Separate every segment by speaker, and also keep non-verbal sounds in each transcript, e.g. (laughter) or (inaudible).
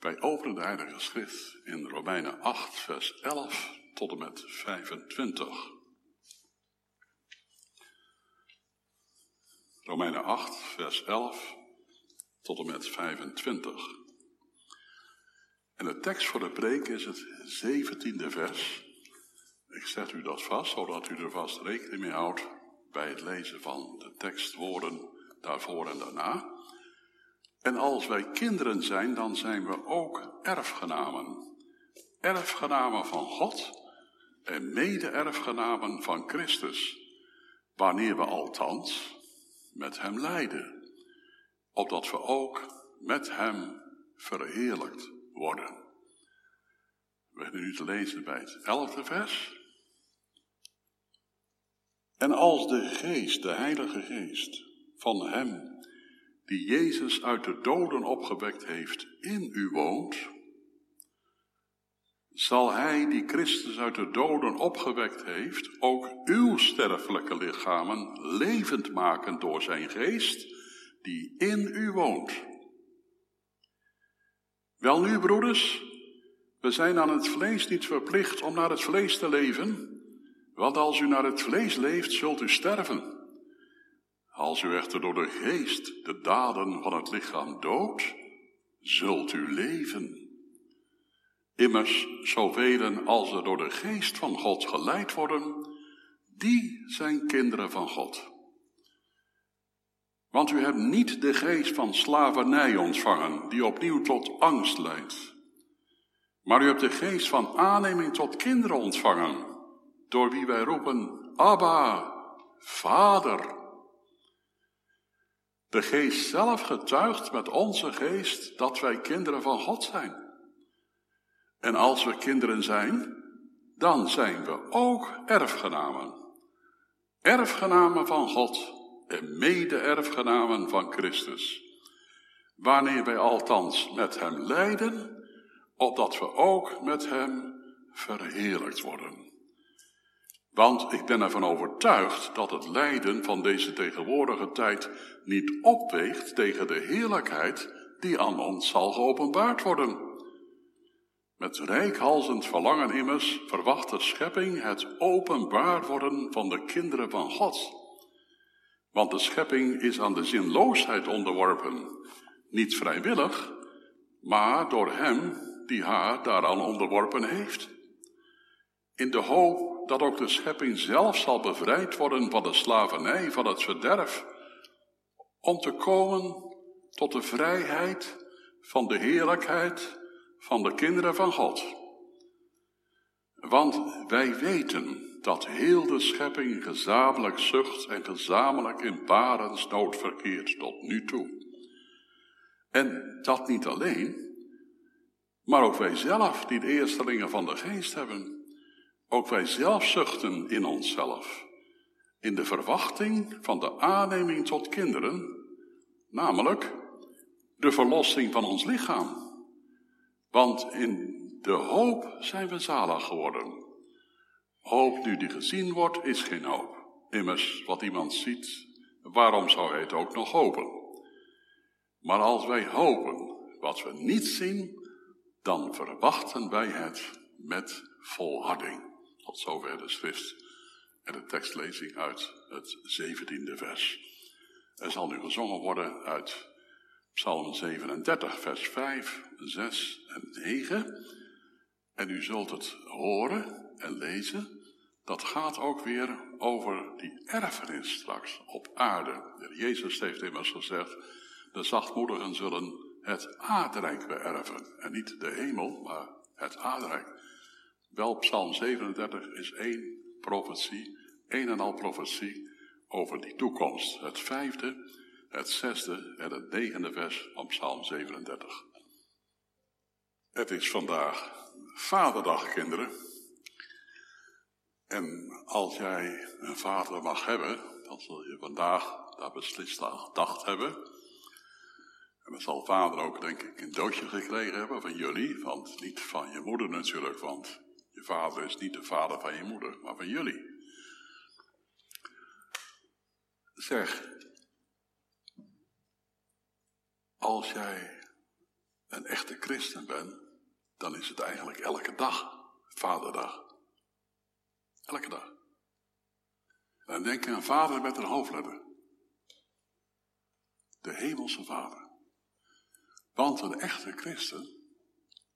Speaker 1: Wij openen de Heilige Schrift in Romeinen 8, vers 11 tot en met 25. Romeinen 8, vers 11 tot en met 25. En de tekst voor de preek is het 17e vers. Ik zet u dat vast, zodat u er vast rekening mee houdt bij het lezen van de tekstwoorden daarvoor en daarna. En als wij kinderen zijn, dan zijn we ook erfgenamen. Erfgenamen van God en mede-erfgenamen van Christus, wanneer we althans met Hem lijden, opdat we ook met Hem verheerlijkt worden. We hebben nu te lezen bij het elfde vers. En als de geest, de Heilige Geest, van Hem, die Jezus uit de doden opgewekt heeft, in u woont, zal Hij die Christus uit de doden opgewekt heeft, ook uw sterfelijke lichamen levend maken door Zijn geest, die in u woont. Wel nu, broeders, we zijn aan het vlees niet verplicht om naar het vlees te leven, want als u naar het vlees leeft, zult u sterven. Als u echter door de geest de daden van het lichaam doodt, zult u leven. Immers, zoveel als er door de geest van God geleid worden, die zijn kinderen van God. Want u hebt niet de geest van slavernij ontvangen, die opnieuw tot angst leidt. Maar u hebt de geest van aanneming tot kinderen ontvangen, door wie wij roepen, Abba, Vader. De geest zelf getuigt met onze geest dat wij kinderen van God zijn. En als we kinderen zijn, dan zijn we ook erfgenamen. Erfgenamen van God en mede-erfgenamen van Christus. Wanneer wij althans met Hem lijden, opdat we ook met Hem verheerlijkt worden. Want ik ben ervan overtuigd dat het lijden van deze tegenwoordige tijd niet opweegt tegen de heerlijkheid die aan ons zal geopenbaard worden. Met rijkhalzend verlangen immers verwacht de schepping het openbaar worden van de kinderen van God. Want de schepping is aan de zinloosheid onderworpen, niet vrijwillig, maar door Hem die haar daaraan onderworpen heeft. In de hoop dat ook de schepping zelf zal bevrijd worden van de slavernij van het verderf, om te komen tot de vrijheid van de heerlijkheid van de kinderen van God. Want wij weten dat heel de schepping gezamenlijk zucht en gezamenlijk in barensnood verkeert tot nu toe. En dat niet alleen, maar ook wij zelf, die de eerstelingen van de geest hebben. Ook wij zelf zuchten in onszelf, in de verwachting van de aanneming tot kinderen, namelijk de verlossing van ons lichaam. Want in de hoop zijn we zalig geworden. Hoop nu die gezien wordt, is geen hoop. Immers, wat iemand ziet, waarom zou hij het ook nog hopen? Maar als wij hopen wat we niet zien, dan verwachten wij het met volharding. Tot zover de schrift en de tekstlezing uit het zeventiende vers. Er zal nu gezongen worden uit Psalm 37, vers 5, 6 en 9. En u zult het horen en lezen. Dat gaat ook weer over die erfenis straks op aarde. Jezus heeft immers gezegd, de zachtmoedigen zullen het aardrijk beërven. En niet de hemel, maar het aardrijk. Wel, Psalm 37 is één profetie, één en al profetie over die toekomst. Het vijfde het zesde en het negende vers van Psalm 37. Het is vandaag Vaderdag, kinderen. En als jij een vader mag hebben, dan zul je vandaag daar beslist aan gedacht hebben. En dan zal vader ook, denk ik, een doosje gekregen hebben van jullie. Want niet van je moeder natuurlijk, want je vader is niet de vader van je moeder, maar van jullie. Zeg, als jij een echte christen ben, dan is het eigenlijk elke dag Vaderdag. Elke dag. En dan denk aan Vader met een hoofdletter. De Hemelse Vader. Want een echte christen,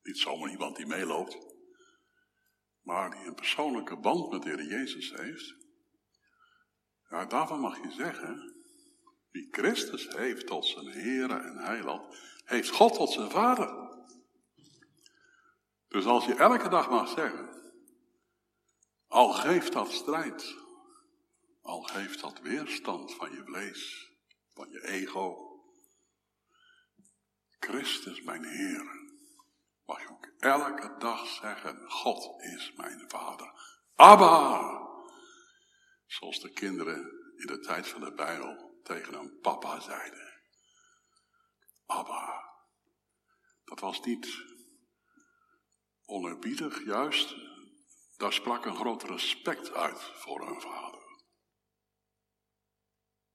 Speaker 1: niet zomaar iemand die meeloopt, maar die een persoonlijke band met de Heer Jezus heeft, ja, daarvan mag je zeggen, wie Christus heeft tot zijn Heer en Heiland, heeft God tot zijn Vader. Dus als je elke dag mag zeggen, al geeft dat strijd, al geeft dat weerstand van je vlees, van je ego, Christus mijn Heer, mag je ook elke dag zeggen, God is mijn Vader. Abba! Zoals de kinderen in de tijd van de Bijbel tegen een papa zeiden. Abba. Dat was niet onerbiedig, juist. Daar sprak een groot respect uit voor hun vader.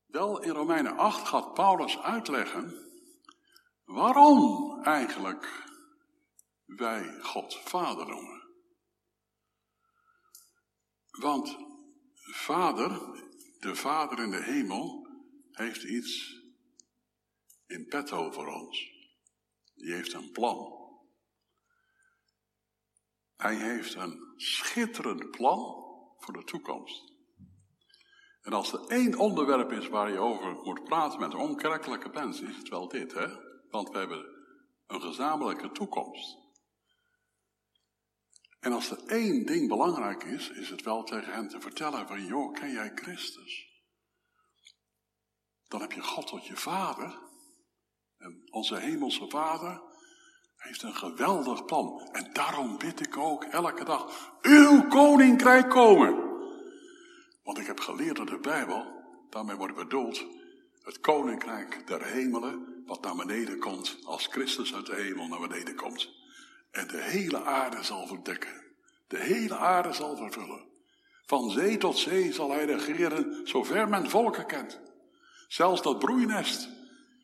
Speaker 1: Wel, in Romeinen 8 gaat Paulus uitleggen waarom eigenlijk wij God Vader noemen. Want Vader, de Vader in de hemel, heeft iets in petto voor ons. Die heeft een plan. Hij heeft een schitterend plan voor de toekomst. En als er één onderwerp is waar je over moet praten met onkerkelijke mensen, is het wel dit, hè? Want we hebben een gezamenlijke toekomst. En als er één ding belangrijk is, is het wel tegen hen te vertellen van, joh, ken jij Christus? Dan heb je God tot je vader. En onze hemelse vader heeft een geweldig plan. En daarom bid ik ook elke dag, uw koninkrijk komen. Want ik heb geleerd uit de Bijbel, daarmee wordt bedoeld, het koninkrijk der hemelen, wat naar beneden komt, als Christus uit de hemel naar beneden komt. En de hele aarde zal verdekken. De hele aarde zal vervullen. Van zee tot zee zal hij regeren, zover men volken kent. Zelfs dat broeinest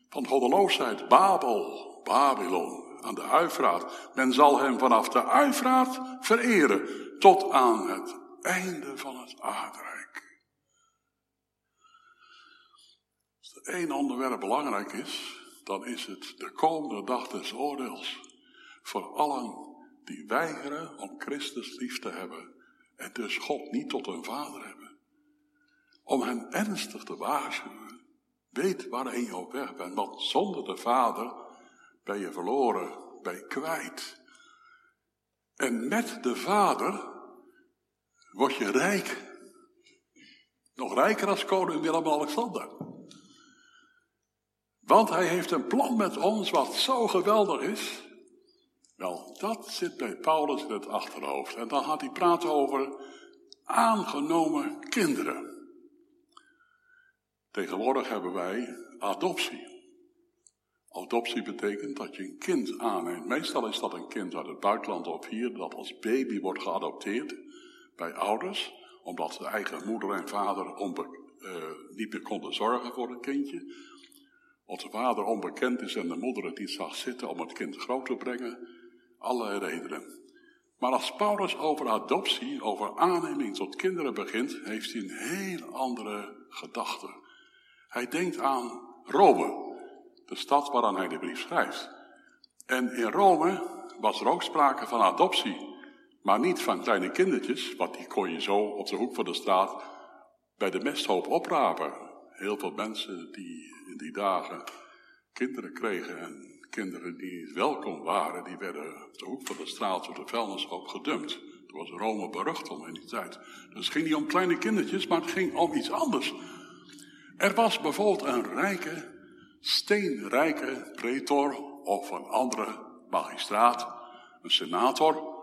Speaker 1: van goddeloosheid, Babel, Babylon, aan de Uifraat. Men zal hem vanaf de Uifraat vereren tot aan het einde van het aardrijk. Als er één onderwerp belangrijk is, dan is het de komende dag des oordeels. Voor allen die weigeren om Christus lief te hebben en dus God niet tot hun vader hebben. Om hen ernstig te waarschuwen Weet waarheen je op weg bent, want zonder de Vader ben je verloren, ben je kwijt. En met de Vader word je rijk. Nog rijker als koning Willem-Alexander. Want hij heeft een plan met ons wat zo geweldig is. Wel, dat zit bij Paulus in het achterhoofd. En dan gaat hij praten over aangenomen kinderen. Tegenwoordig hebben wij adoptie. Adoptie betekent dat je een kind aanneemt. Meestal is dat een kind uit het buitenland of hier, dat als baby wordt geadopteerd bij ouders, omdat de eigen moeder en vader uh, niet meer konden zorgen voor het kindje. Of de vader onbekend is en de moeder het niet zag zitten om het kind groot te brengen. Allerlei redenen. Maar als Paulus over adoptie, over aanneming tot kinderen begint, heeft hij een heel andere gedachte. Hij denkt aan Rome, de stad waaraan hij de brief schrijft. En in Rome was er ook sprake van adoptie. Maar niet van kleine kindertjes, want die kon je zo op de hoek van de straat bij de mesthoop oprapen. Heel veel mensen die in die dagen kinderen kregen en kinderen die welkom waren, die werden op de hoek van de straat op de vuilnishoop gedumpt. Toen was Rome berucht om in die tijd. Dus het ging niet om kleine kindertjes, maar het ging om iets anders. Er was bijvoorbeeld een rijke, steenrijke pretor of een andere magistraat, een senator,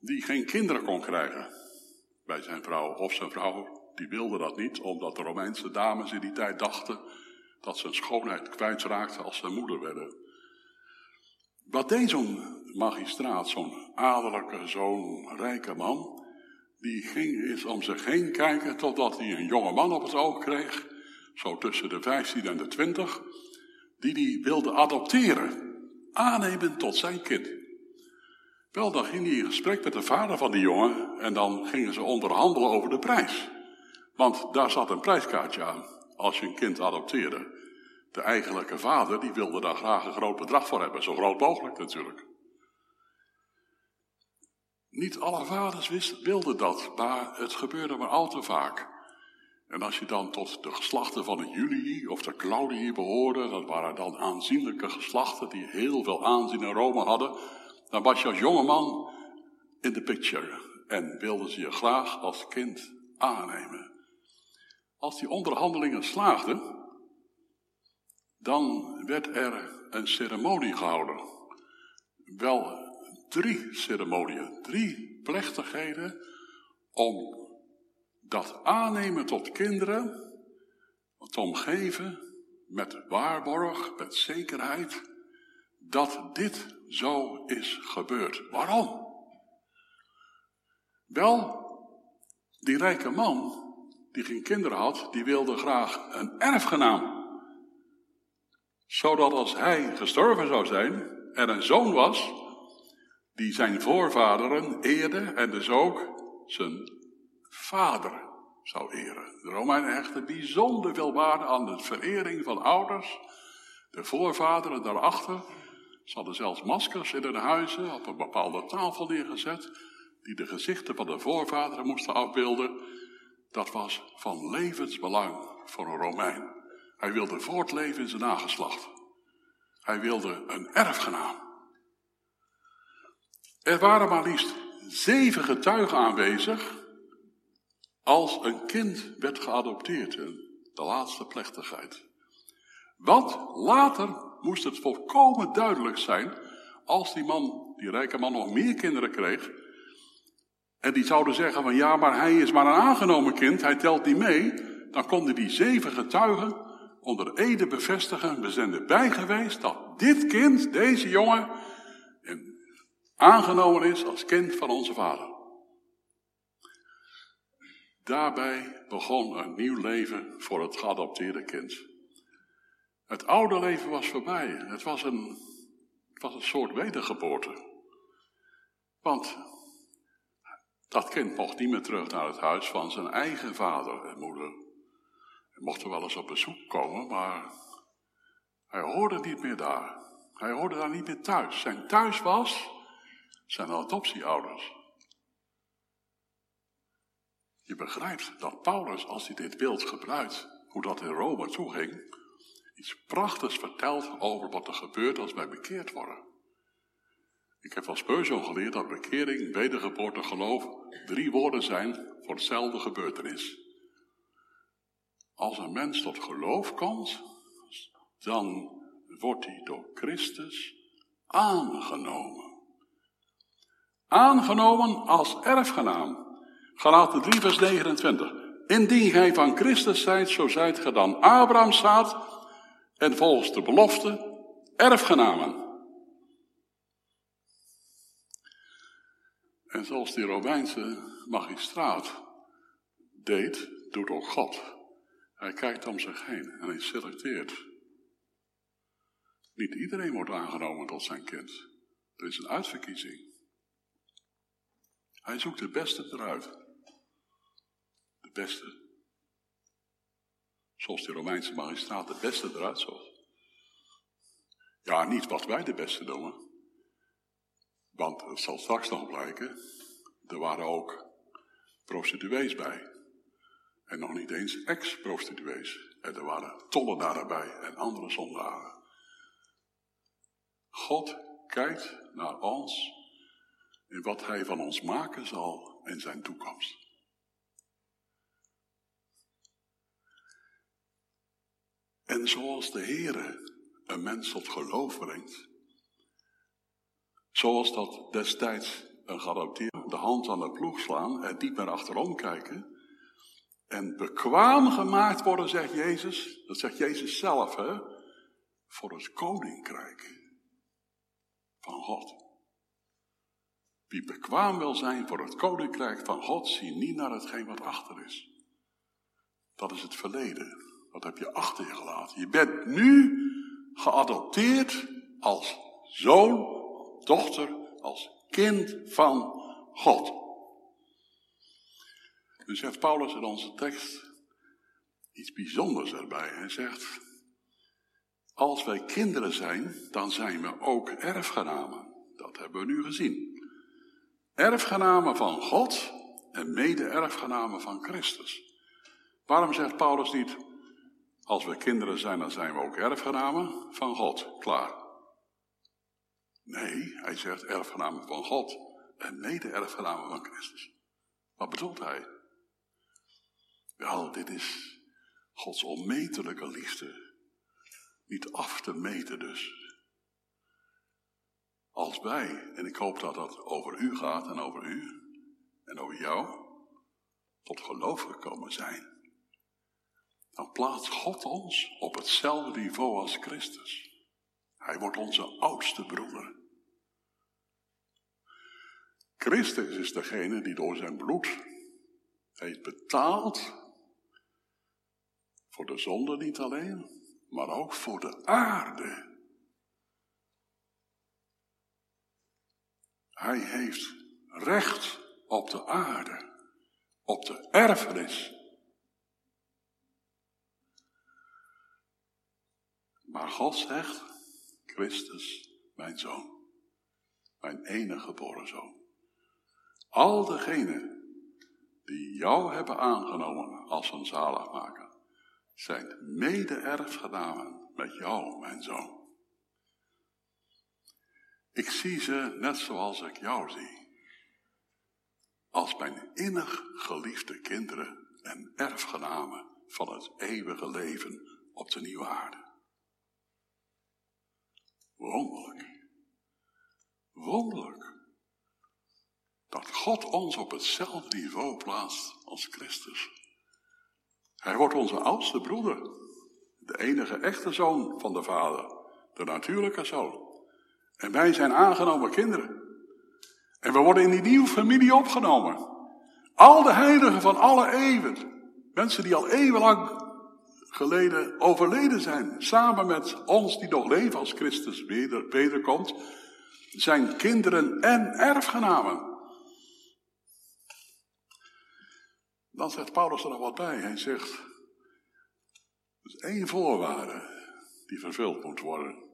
Speaker 1: die geen kinderen kon krijgen bij zijn vrouw. Of zijn vrouw, die wilde dat niet, omdat de Romeinse dames in die tijd dachten dat ze hun schoonheid kwijtraakten als ze moeder werden. Wat deed zo'n magistraat, zo'n adellijke, zo'n rijke man? Die ging eens om zich heen kijken totdat hij een jonge man op het oog kreeg zo tussen de 15 en de 20, die die wilde adopteren. aannemen tot zijn kind. Wel, dan ging hij in gesprek met de vader van die jongen en dan gingen ze onderhandelen over de prijs. Want daar zat een prijskaartje aan als je een kind adopteerde. De eigenlijke vader die wilde daar graag een groot bedrag voor hebben, zo groot mogelijk natuurlijk. Niet alle vaders wist, wilden dat, maar het gebeurde maar al te vaak. En als je dan tot de geslachten van de Julii of de Claudii behoorde, dat waren dan aanzienlijke geslachten die heel veel aanzien in Rome hadden, dan was je als jongeman in de picture en wilden ze je graag als kind aannemen. Als die onderhandelingen slaagden, dan werd er een ceremonie gehouden. Wel drie ceremonieën, drie plechtigheden om dat aannemen tot kinderen te omgeven met waarborg, met zekerheid, dat dit zo is gebeurd. Waarom? Wel, die rijke man, die geen kinderen had, die wilde graag een erfgenaam. Zodat als hij gestorven zou zijn, er een zoon was, die zijn voorvaderen eerde en dus ook zijn vader zou eren. De Romeinen hechten bijzonder veel waarde aan de verering van ouders, de voorvaderen daarachter. Ze hadden zelfs maskers in hun huizen op een bepaalde tafel neergezet, die de gezichten van de voorvaderen moesten afbeelden. Dat was van levensbelang voor een Romein. Hij wilde voortleven in zijn nageslacht. Hij wilde een erfgenaam. Er waren maar liefst zeven getuigen aanwezig als een kind werd geadopteerd de laatste plechtigheid. Want later moest het volkomen duidelijk zijn, als die man, die rijke man, nog meer kinderen kreeg, en die zouden zeggen van ja, maar hij is maar een aangenomen kind, hij telt niet mee, dan konden die zeven getuigen onder Ede bevestigen, we zijn erbij geweest dat dit kind, deze jongen, aangenomen is als kind van onze vader. Daarbij begon een nieuw leven voor het geadopteerde kind. Het oude leven was voorbij. Het was een, was een soort wedergeboorte. Want dat kind mocht niet meer terug naar het huis van zijn eigen vader en moeder. Hij mocht er wel eens op bezoek komen, maar hij hoorde niet meer daar. Hij hoorde daar niet meer thuis. Zijn thuis was zijn adoptieouders. Je begrijpt dat Paulus, als hij dit beeld gebruikt, hoe dat in Rome toeging, iets prachtigs vertelt over wat er gebeurt als wij bekeerd worden. Ik heb van Spurgeon geleerd dat bekering, wedergeboorte, geloof drie woorden zijn voor hetzelfde gebeurtenis. Als een mens tot geloof komt, dan wordt hij door Christus aangenomen. Aangenomen als erfgenaam. Galaten 3 vers 29. Indien gij van Christus zijt, zo zijt ge dan Abraham staat en volgens de belofte erfgenamen. En zoals die Romeinse magistraat deed, doet ook God. Hij kijkt om zich heen en hij selecteert. Niet iedereen wordt aangenomen tot zijn kind. Er is een uitverkiezing. Hij zoekt de beste eruit. De beste. Zoals de Romeinse magistraat de beste eruit zocht. Ja, niet wat wij de beste noemen. Want het zal straks nog blijken, er waren ook prostituees bij. En nog niet eens ex-prostituees. En er waren tollenaren bij en andere zondaren. God kijkt naar ons in wat Hij van ons maken zal in zijn toekomst. En zoals de Heere een mens tot geloof brengt, zoals dat destijds een geadopteerde de hand aan de ploeg slaan en niet meer achterom kijken, en bekwaam gemaakt worden, zegt Jezus, dat zegt Jezus zelf, hè, voor het koninkrijk van God. Wie bekwaam wil zijn voor het koninkrijk van God, zie niet naar hetgeen wat achter is. Dat is het verleden. Dat heb je achter je gelaten. Je bent nu geadopteerd als zoon, dochter, als kind van God. Nu zegt Paulus in onze tekst iets bijzonders erbij. Hij zegt, als wij kinderen zijn, dan zijn we ook erfgenamen. Dat hebben we nu gezien. Erfgenamen van God en mede-erfgenamen van Christus. Waarom zegt Paulus niet, als we kinderen zijn, dan zijn we ook erfgenamen van God? Klaar. Nee, hij zegt erfgenamen van God en mede-erfgenamen van Christus. Wat bedoelt hij? Wel, dit is Gods onmetelijke liefde. Niet af te meten dus. Als wij, en ik hoop dat dat over u gaat en over u en over jou, tot geloof gekomen zijn, dan plaatst God ons op hetzelfde niveau als Christus. Hij wordt onze oudste broeder. Christus is degene die door zijn bloed heeft betaald voor de zonde niet alleen, maar ook voor de aarde. Hij heeft recht op de aarde, op de erfenis. Maar God zegt, Christus, mijn zoon, mijn enige geboren zoon. Al degenen die jou hebben aangenomen als een zaligmaker, zijn mede-erfgenamen met jou, mijn zoon. Ik zie ze net zoals ik jou zie. Als mijn innig geliefde kinderen en erfgenamen van het eeuwige leven op de nieuwe aarde. Wonderlijk. Wonderlijk. Dat God ons op hetzelfde niveau plaatst als Christus. Hij wordt onze oudste broeder. De enige echte zoon van de Vader. De natuurlijke zoon. En wij zijn aangenomen kinderen. En we worden in die nieuwe familie opgenomen. Al de heiligen van alle eeuwen. Mensen die al eeuwenlang geleden overleden zijn. Samen met ons die nog leven als Christus weder, wederkomt. Zijn kinderen en erfgenamen. Dan zegt Paulus er nog wat bij. Hij zegt, er is één voorwaarde die vervuld moet worden.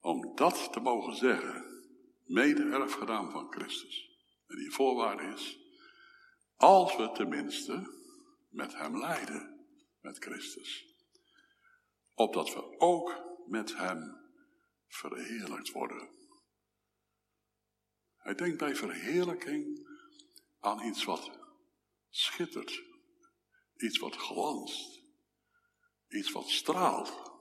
Speaker 1: Om dat te mogen zeggen, mede gedaan van Christus. En die voorwaarde is, als we tenminste met hem lijden, met Christus. Opdat we ook met hem verheerlijkt worden. Hij denkt bij verheerlijking aan iets wat schittert, iets wat glanst, iets wat straalt.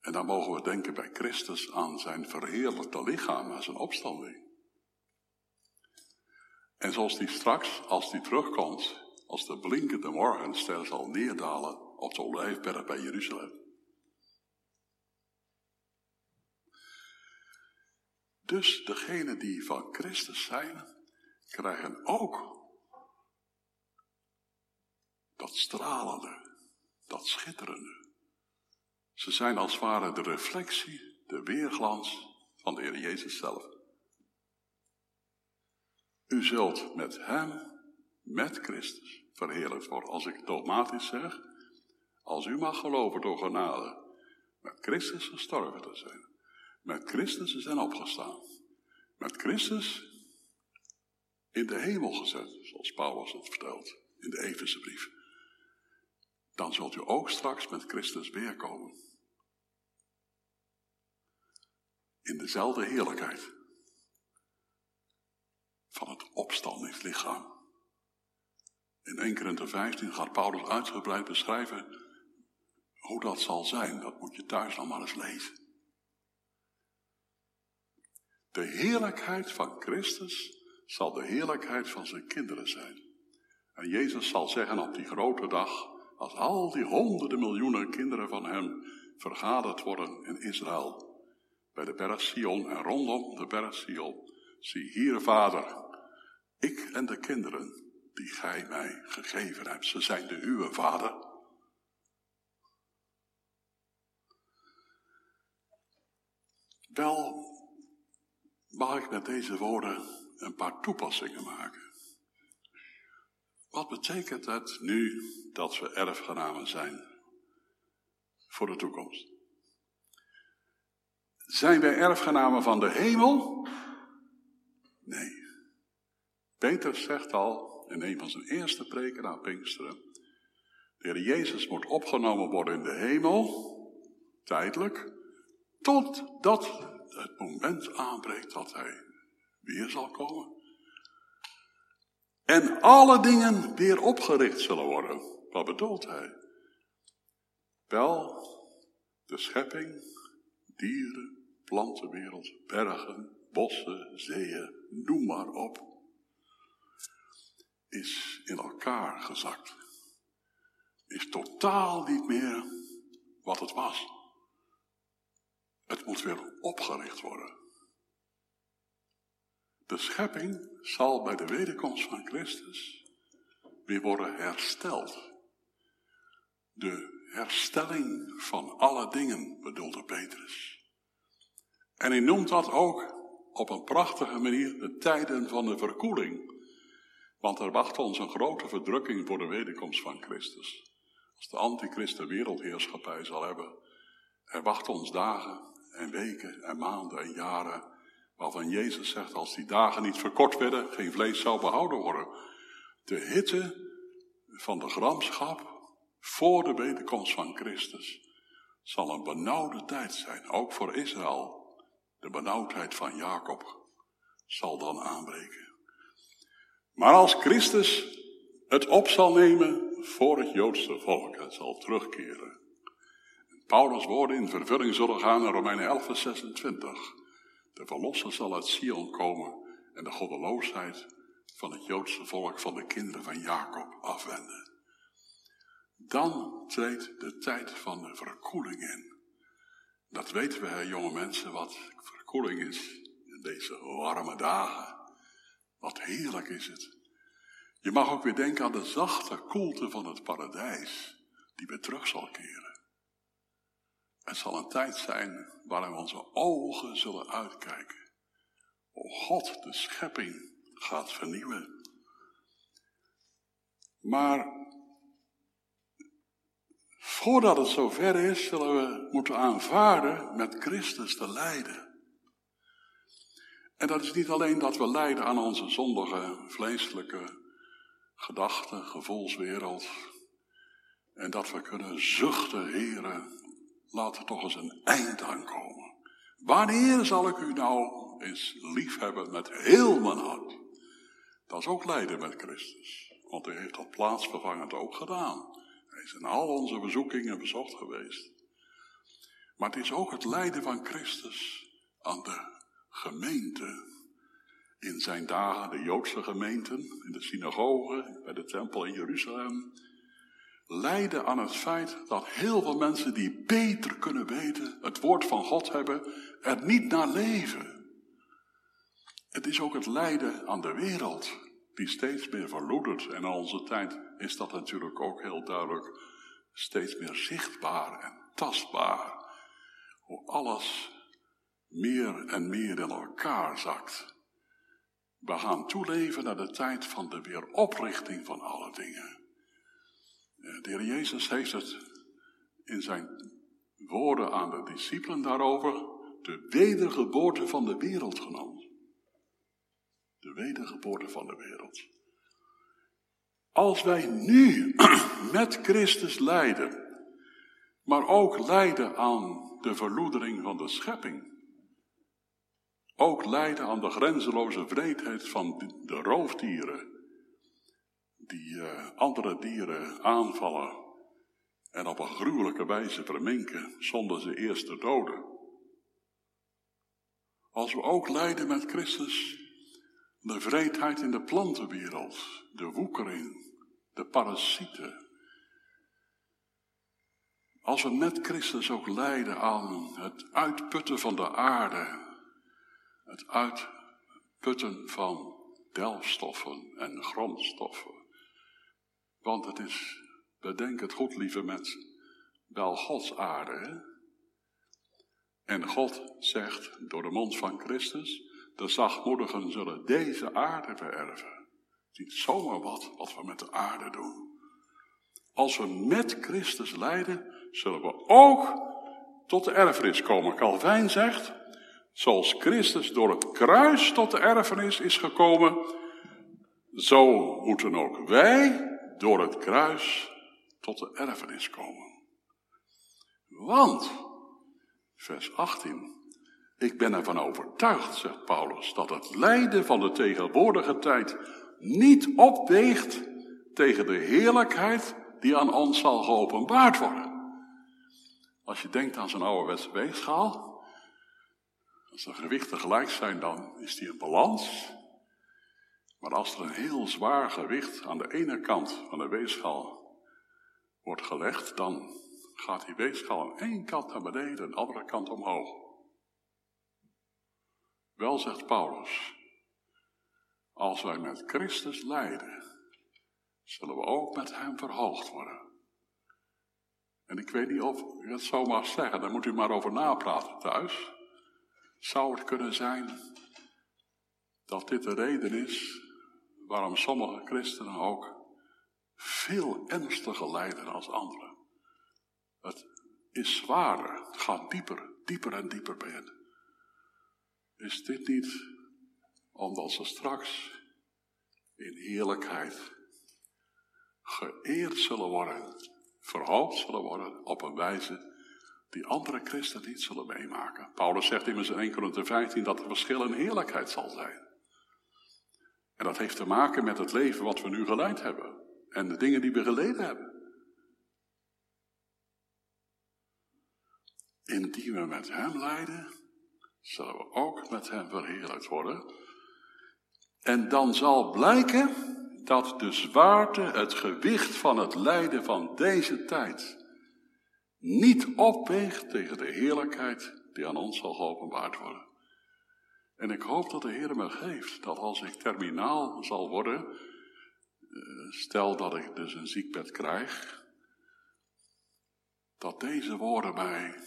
Speaker 1: En dan mogen we denken bij Christus aan zijn verheerlijkte lichaam, aan zijn opstanding. En zoals die straks, als die terugkomt, als de blinkende morgenster zal neerdalen op de olijfberg bij Jeruzalem. Dus degenen die van Christus zijn, krijgen ook dat stralende, dat schitterende. Ze zijn als het ware de reflectie, de weerglans van de Heer Jezus zelf. U zult met Hem, met Christus, verheerlijkt worden. Als ik dogmatisch zeg, als u mag geloven door genade, met Christus gestorven te zijn, met Christus te zijn opgestaan, met Christus in de hemel gezet, zoals Paulus het vertelt in de Efeze brief dan zult u ook straks met Christus weerkomen. In dezelfde heerlijkheid van het opstandingslichaam. In 1 Korinther 15 gaat Paulus uitgebreid beschrijven hoe dat zal zijn. Dat moet je thuis nog maar eens lezen. De heerlijkheid van Christus zal de heerlijkheid van zijn kinderen zijn. En Jezus zal zeggen op die grote dag, als al die honderden miljoenen kinderen van hem vergaderd worden in Israël. Bij de berg Sion en rondom de berg Sion. Zie hier, vader, ik en de kinderen die gij mij gegeven hebt. Ze zijn de uwe, vader. Wel mag ik met deze woorden een paar toepassingen maken. Wat betekent het nu dat we erfgenamen zijn voor de toekomst? Zijn wij erfgenamen van de hemel? Nee. Peter zegt al in een van zijn eerste preken na Pinksteren: De Heer Jezus moet opgenomen worden in de hemel, tijdelijk, totdat het moment aanbreekt dat hij weer zal komen. En alle dingen weer opgericht zullen worden. Wat bedoelt hij? Wel, de schepping, dieren, plantenwereld, bergen, bossen, zeeën, noem maar op, is in elkaar gezakt. Is totaal niet meer wat het was. Het moet weer opgericht worden. De schepping zal bij de wederkomst van Christus weer worden hersteld. De herstelling van alle dingen, bedoelde Petrus. En hij noemt dat ook op een prachtige manier de tijden van de verkoeling. Want er wacht ons een grote verdrukking voor de wederkomst van Christus. Als de antichrist wereldheerschappij zal hebben, er wacht ons dagen en weken en maanden en jaren Waarvan Jezus zegt, als die dagen niet verkort werden, geen vlees zou behouden worden. De hitte van de gramschap voor de wederkomst van Christus zal een benauwde tijd zijn, ook voor Israël. De benauwdheid van Jacob zal dan aanbreken. Maar als Christus het op zal nemen voor het Joodse volk en zal terugkeren. Paulus' woorden in vervulling zullen gaan in Romeinen 11, 26. De verlosser zal uit Sion komen en de goddeloosheid van het Joodse volk, van de kinderen van Jacob, afwenden. Dan treedt de tijd van de verkoeling in. Dat weten we, jonge mensen, wat verkoeling is in deze warme dagen. Wat heerlijk is het. Je mag ook weer denken aan de zachte koelte van het paradijs, die weer terug zal keren. Het zal een tijd zijn waarin onze ogen zullen uitkijken. O God, de schepping gaat vernieuwen. Maar voordat het zover is, zullen we moeten aanvaarden met Christus te lijden. En dat is niet alleen dat we lijden aan onze zondige, vleeselijke gedachten, gevoelswereld. En dat we kunnen zuchten, heren, laat er toch eens een eind aan komen. Wanneer zal ik u nou eens lief hebben met heel mijn hart? Dat is ook lijden met Christus. Want hij heeft dat plaatsvervangend ook gedaan. Hij is in al onze bezoekingen bezocht geweest. Maar het is ook het lijden van Christus aan de gemeente. In zijn dagen, de Joodse gemeenten, in de synagogen, bij de tempel in Jeruzalem lijden aan het feit dat heel veel mensen die beter kunnen weten, het woord van God hebben, er niet naar leven. Het is ook het lijden aan de wereld, die steeds meer verloedert. En in onze tijd is dat natuurlijk ook heel duidelijk steeds meer zichtbaar en tastbaar. Hoe alles meer en meer in elkaar zakt. We gaan toeleven naar de tijd van de weeroprichting van alle dingen. De Heer Jezus heeft het in zijn woorden aan de discipelen daarover de wedergeboorte van de wereld genoemd. De wedergeboorte van de wereld. Als wij nu (clears throat) met Christus lijden, maar ook lijden aan de verloedering van de schepping, ook lijden aan de grenzeloze vreedheid van de roofdieren, die uh, andere dieren aanvallen en op een gruwelijke wijze verminken zonder ze eerst te doden. Als we ook lijden met Christus de vreedheid in de plantenwereld, de woekering, de parasieten. Als we met Christus ook lijden aan het uitputten van de aarde, het uitputten van delfstoffen en grondstoffen. Want het is, bedenk het goed lieve mensen, wel Gods aarde. En God zegt door de mond van Christus, de zachtmoedigen zullen deze aarde beërven. Het is niet zomaar wat, wat we met de aarde doen. Als we met Christus lijden, zullen we ook tot de erfenis komen. Calvijn zegt, zoals Christus door het kruis tot de erfenis is gekomen, zo moeten ook wij door het kruis tot de erfenis komen. Want, vers 18, ik ben ervan overtuigd, zegt Paulus, dat het lijden van de tegenwoordige tijd niet opweegt tegen de heerlijkheid die aan ons zal geopenbaard worden. Als je denkt aan zo'n ouderwetse weegschaal, als de gewichten gelijk zijn, dan is die een balans. Maar als er een heel zwaar gewicht aan de ene kant van de weegschaal wordt gelegd, dan gaat die weegschaal aan één kant naar beneden en de andere kant omhoog. Wel zegt Paulus, als wij met Christus lijden, zullen we ook met Hem verhoogd worden. En ik weet niet of u het zo mag zeggen, daar moet u maar over napraten thuis. Zou het kunnen zijn dat dit de reden is waarom sommige christenen ook veel ernstiger lijden als anderen? Het is zwaarder, het gaat dieper, dieper en dieper bij hen. Is dit niet omdat ze straks in heerlijkheid geëerd zullen worden, verhoogd zullen worden op een wijze die andere christenen niet zullen meemaken. Paulus zegt immers in 1 Corinthië 15 dat er verschil in heerlijkheid zal zijn. En dat heeft te maken met het leven wat we nu geleid hebben en de dingen die we geleden hebben. Indien we met hem lijden, zullen we ook met hem verheerlijkt worden. En dan zal blijken dat de zwaarte, het gewicht van het lijden van deze tijd niet opweegt tegen de heerlijkheid die aan ons zal geopenbaard worden. En ik hoop dat de Heer me geeft dat als ik terminaal zal worden, eh, stel dat ik dus een ziekbed krijg, dat deze woorden mij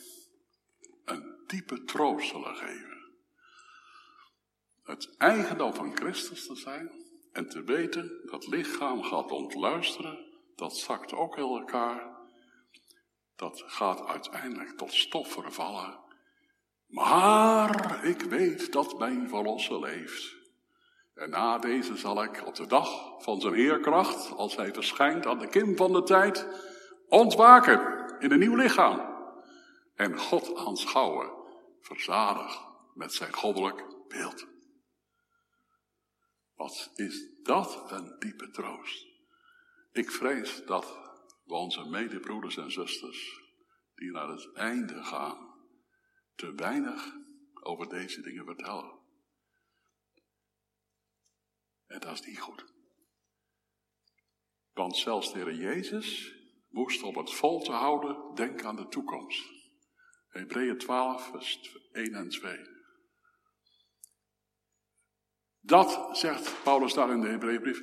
Speaker 1: een diepe troost zullen geven. Het eigendom van Christus te zijn en te weten dat lichaam gaat ontluisteren, dat zakt ook in elkaar, dat gaat uiteindelijk tot stof vervallen. Maar ik weet dat mijn verlosser leeft. En na deze zal ik op de dag van zijn heerkracht, als hij verschijnt aan de kim van de tijd, ontwaken in een nieuw lichaam. En God aanschouwen, verzadigd met zijn goddelijk beeld. Wat is dat een diepe troost. Ik vrees dat we onze medebroeders en zusters, die naar het einde gaan, te weinig over deze dingen vertellen. En dat is niet goed. Want zelfs de Heer Jezus moest om het vol te houden denken aan de toekomst. Hebreeën 12, vers 1 en 2. Dat, zegt Paulus daar in de Hebreeënbrief,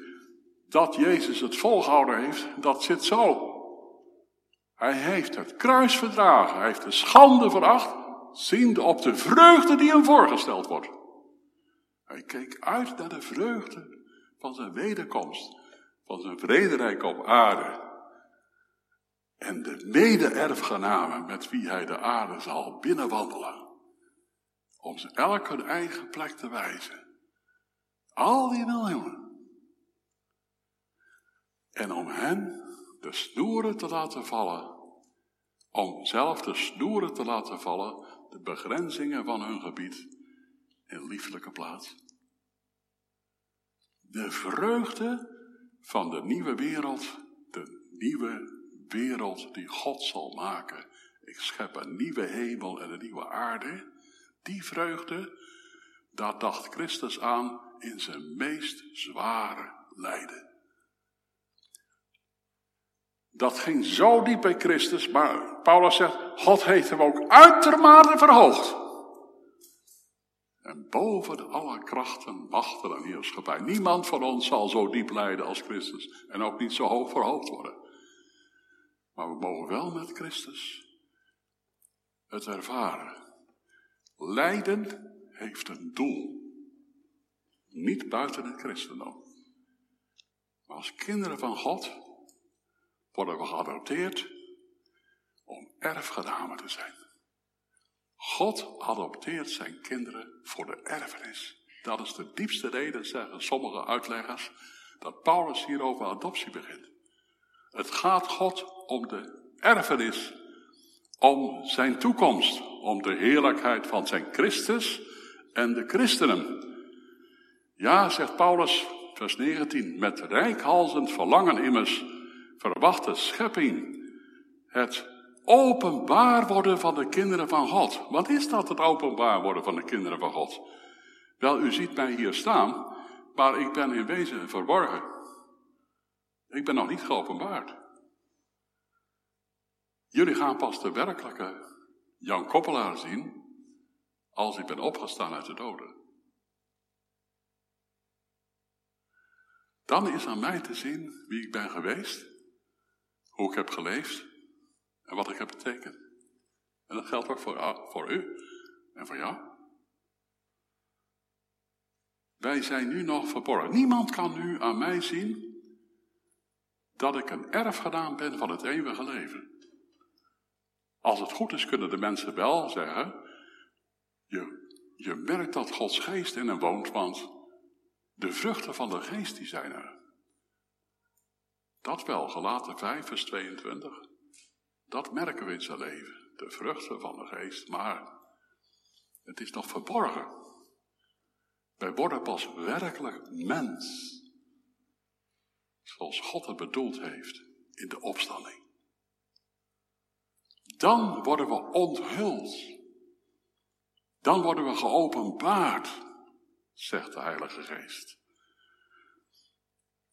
Speaker 1: dat Jezus het volgehouden heeft, dat zit zo. Hij heeft het kruis verdragen, hij heeft de schande veracht, ziende op de vreugde die hem voorgesteld wordt. Hij keek uit naar de vreugde van zijn wederkomst, van zijn vrederijk op aarde. En de mede-erfgenamen met wie hij de aarde zal binnenwandelen, om ze elk hun eigen plek te wijzen. Al die miljoenen. En om hen de snoeren te laten vallen. Om zelf de snoeren te laten vallen, de begrenzingen van hun gebied in lieflijke plaats. De vreugde van de nieuwe wereld, de nieuwe wereld die God zal maken. Ik schep een nieuwe hemel en een nieuwe aarde. Die vreugde, daar dacht Christus aan in zijn meest zware lijden. Dat ging zo diep bij Christus, maar Paulus zegt, God heeft hem ook uitermate verhoogd. En boven alle krachten, machten en heerschappij. Niemand van ons zal zo diep lijden als Christus. En ook niet zo hoog verhoogd worden. Maar we mogen wel met Christus het ervaren. lijden heeft een doel. Niet buiten het christendom. Maar als kinderen van God worden we geadopteerd om erfgenamen te zijn. God adopteert zijn kinderen voor de erfenis. Dat is de diepste reden, zeggen sommige uitleggers, dat Paulus hier over adoptie begint. Het gaat God om de erfenis, om zijn toekomst, om de heerlijkheid van zijn Christus en de christenen. Ja, zegt Paulus, vers 19, met rijkhalzend verlangen immers verwacht de schepping het openbaar worden van de kinderen van God. Wat is dat, het openbaar worden van de kinderen van God? Wel, u ziet mij hier staan, maar ik ben in wezen verborgen. Ik ben nog niet geopenbaard. Jullie gaan pas de werkelijke Jan Koppelaar zien als ik ben opgestaan uit de doden. Dan is aan mij te zien wie ik ben geweest, hoe ik heb geleefd en wat ik heb betekend. En dat geldt ook voor, voor u en voor jou. Wij zijn nu nog verborgen. Niemand kan nu aan mij zien dat ik een erfgedaan ben van het eeuwige leven. Als het goed is, kunnen de mensen wel zeggen: je, je merkt dat Gods geest in hem woont, want de vruchten van de geest die zijn er. Dat wel, gelaten 5, vers 22. Dat merken we in zijn leven. De vruchten van de geest, maar het is nog verborgen. Wij worden pas werkelijk mens. Zoals God het bedoeld heeft in de opstanding. Dan worden we onthuld. Dan worden we geopenbaard, zegt de Heilige Geest.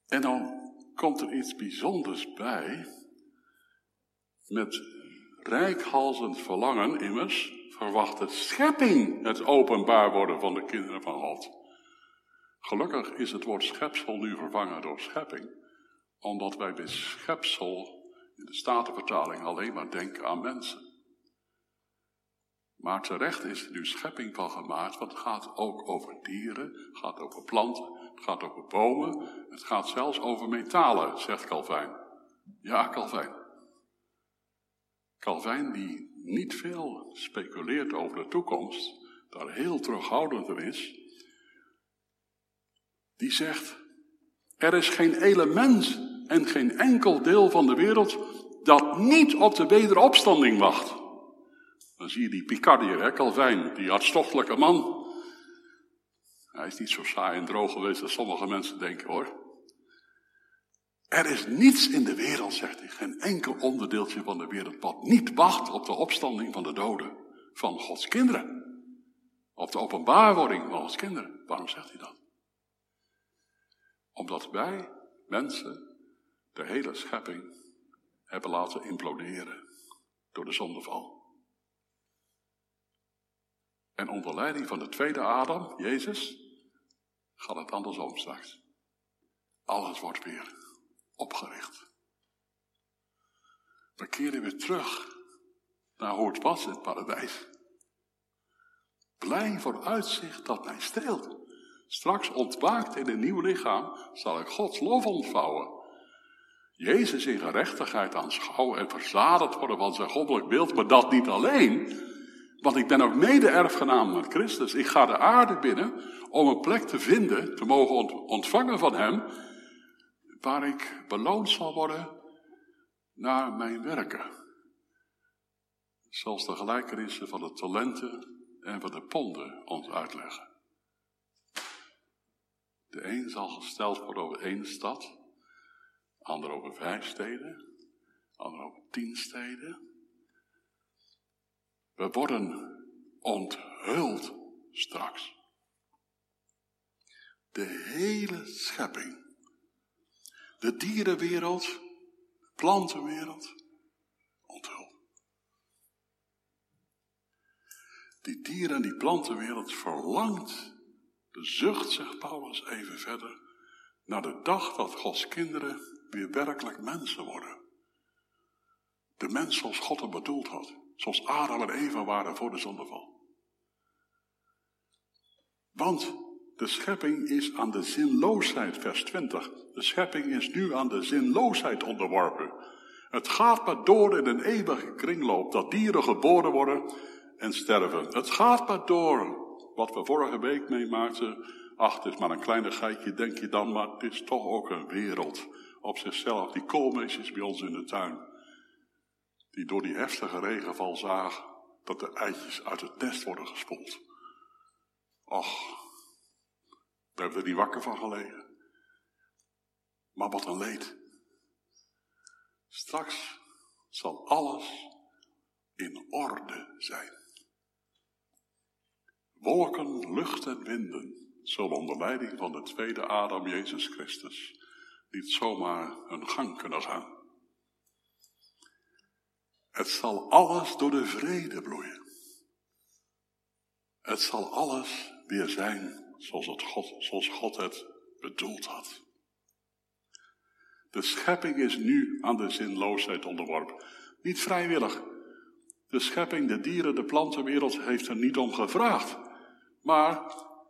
Speaker 1: En dan komt er iets bijzonders bij. Met rijkhalzend verlangen immers verwacht de schepping het openbaar worden van de kinderen van God. Gelukkig is het woord schepsel nu vervangen door schepping, omdat wij bij schepsel in de Statenvertaling alleen maar denken aan mensen. Maar terecht is er nu schepping van gemaakt, want het gaat ook over dieren, gaat over planten, het gaat over bomen, het gaat zelfs over metalen, zegt Calvijn. Ja, Calvijn. Calvijn die niet veel speculeert over de toekomst, daar heel terughoudend in is, die zegt, er is geen element en geen enkel deel van de wereld dat niet op de wederopstanding wacht. Dan zie je die Picardier, hè, Calvijn, die hartstochtelijke man. Hij is niet zo saai en droog geweest als sommige mensen denken hoor. Er is niets in de wereld, zegt hij, geen enkel onderdeeltje van de wereld wat niet wacht op de opstanding van de doden van Gods kinderen. Op de openbaarwording van Gods kinderen. Waarom zegt hij dat? Omdat wij, mensen, de hele schepping hebben laten imploderen door de zondeval. En onder leiding van de tweede Adam, Jezus, gaat het andersom straks. Alles wordt weer opgericht. We keren weer terug naar hoe het was in het paradijs. Blij voor uitzicht dat mij streelt. Straks ontwaakt in een nieuw lichaam zal ik Gods lof ontvouwen. Jezus in gerechtigheid aanschouwen en verzadigd worden van zijn goddelijk beeld, maar dat niet alleen. Want ik ben ook mede-erfgenaam met Christus. Ik ga de aarde binnen om een plek te vinden, te mogen ontvangen van Hem, waar ik beloond zal worden naar mijn werken. Zoals de gelijkenissen van de talenten en van de ponden ons uitleggen. De een zal gesteld worden over één stad, ander over vijf steden, ander over tien steden. We worden onthuld straks. De hele schepping. De dierenwereld, de plantenwereld, onthuld. Die dieren- en die plantenwereld verlangt, bezucht, zegt Paulus even verder, naar de dag dat Gods kinderen weer werkelijk mensen worden. De mens zoals God het bedoeld had. Zoals Adam en Eva waren voor de zondeval. Want de schepping is aan de zinloosheid, vers 20. De schepping is nu aan de zinloosheid onderworpen. Het gaat maar door in een eeuwige kringloop dat dieren geboren worden en sterven. Het gaat maar door. Wat we vorige week meemaakten, ach, het is maar een kleinigheidje, denk je dan, maar het is toch ook een wereld op zichzelf. Die koolmeesjes bij ons in de tuin, die door die heftige regenval zagen dat de eitjes uit het nest worden gespoeld. Och, we hebben er niet wakker van gelegen. Maar wat een leed. Straks zal alles in orde zijn. Wolken, lucht en winden zullen onder leiding van de tweede Adam, Jezus Christus, niet zomaar hun gang kunnen gaan. Het zal alles door de vrede bloeien. Het zal alles weer zijn zoals, het God, zoals God het bedoeld had. De schepping is nu aan de zinloosheid onderworpen. Niet vrijwillig. De schepping, de dieren, de plantenwereld heeft er niet om gevraagd. Maar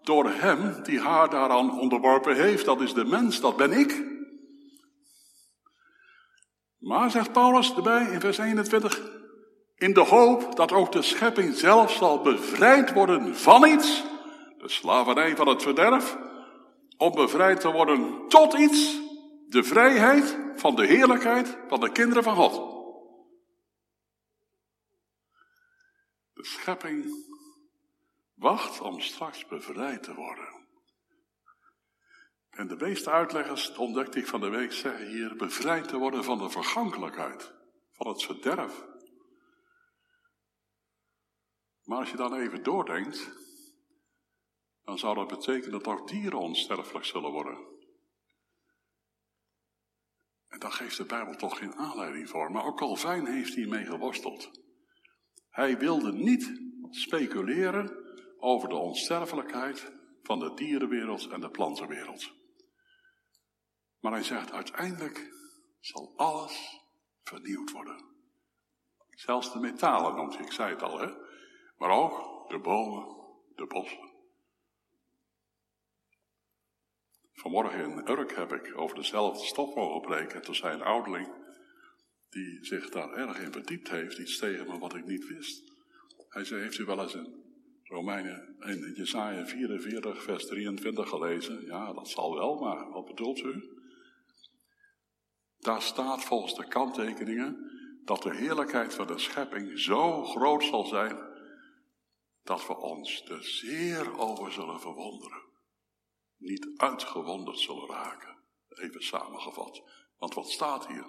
Speaker 1: door hem die haar daaraan onderworpen heeft, dat is de mens, dat ben ik. Maar, zegt Paulus erbij in vers 21, in de hoop dat ook de schepping zelf zal bevrijd worden van iets, de slavernij van het verderf, om bevrijd te worden tot iets, de vrijheid van de heerlijkheid van de kinderen van God. De schepping wacht om straks bevrijd te worden. En de meeste uitleggers, ontdekte ik van de week, zeggen hier bevrijd te worden van de vergankelijkheid, van het verderf. Maar als je dan even doordenkt, dan zou dat betekenen dat ook dieren onsterfelijk zullen worden. En daar geeft de Bijbel toch geen aanleiding voor. Maar ook Calvijn heeft hiermee geworsteld. Hij wilde niet speculeren over de onsterfelijkheid van de dierenwereld en de plantenwereld. Maar hij zegt uiteindelijk zal alles vernieuwd worden. Zelfs de metalen noemt hij, ik zei het al, hè? maar ook de bomen, de bossen. Vanmorgen in Urk heb ik over dezelfde stof mogen breken. Toen zei een ouderling, die zich daar erg in verdiept heeft, iets tegen me wat ik niet wist. Hij zei, heeft u wel eens in Romeinen, in Jesaja 44, vers 23 gelezen? Ja, dat zal wel, maar wat bedoelt u? Daar staat volgens de kanttekeningen dat de heerlijkheid van de schepping zo groot zal zijn, dat we ons er zeer over zullen verwonderen niet uitgewonderd zullen raken. Even samengevat. Want wat staat hier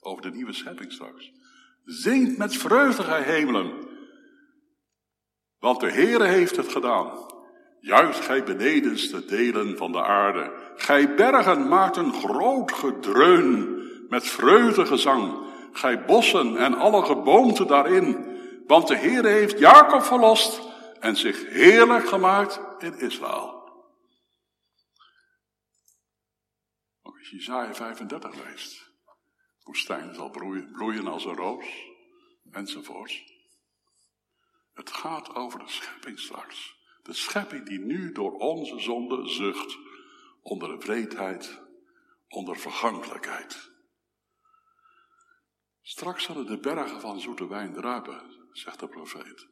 Speaker 1: over de nieuwe schepping straks? Zingt met vreugde, gij hemelen. Want de Heere heeft het gedaan. Juist gij benedenste delen van de aarde. Gij bergen maakt een groot gedreun met vreugdegezang. Gij bossen en alle geboomte daarin. Want de Heere heeft Jacob verlost en zich heerlijk gemaakt in Israël. Als je Isaiah 35 leest. Woestijn zal bloeien, als een roos. Enzovoorts. Het gaat over de schepping straks. De schepping die nu door onze zonde zucht. Onder de wreedheid, onder vergankelijkheid. Straks zullen de bergen van zoete wijn druipen, zegt de profeet.